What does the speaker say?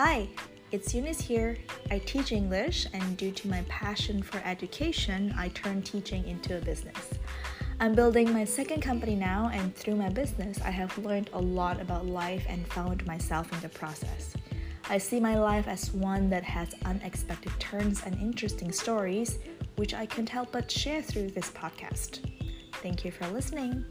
Hi, it's Eunice here. I teach English, and due to my passion for education, I turned teaching into a business. I'm building my second company now, and through my business, I have learned a lot about life and found myself in the process. I see my life as one that has unexpected turns and interesting stories, which I can't help but share through this podcast. Thank you for listening.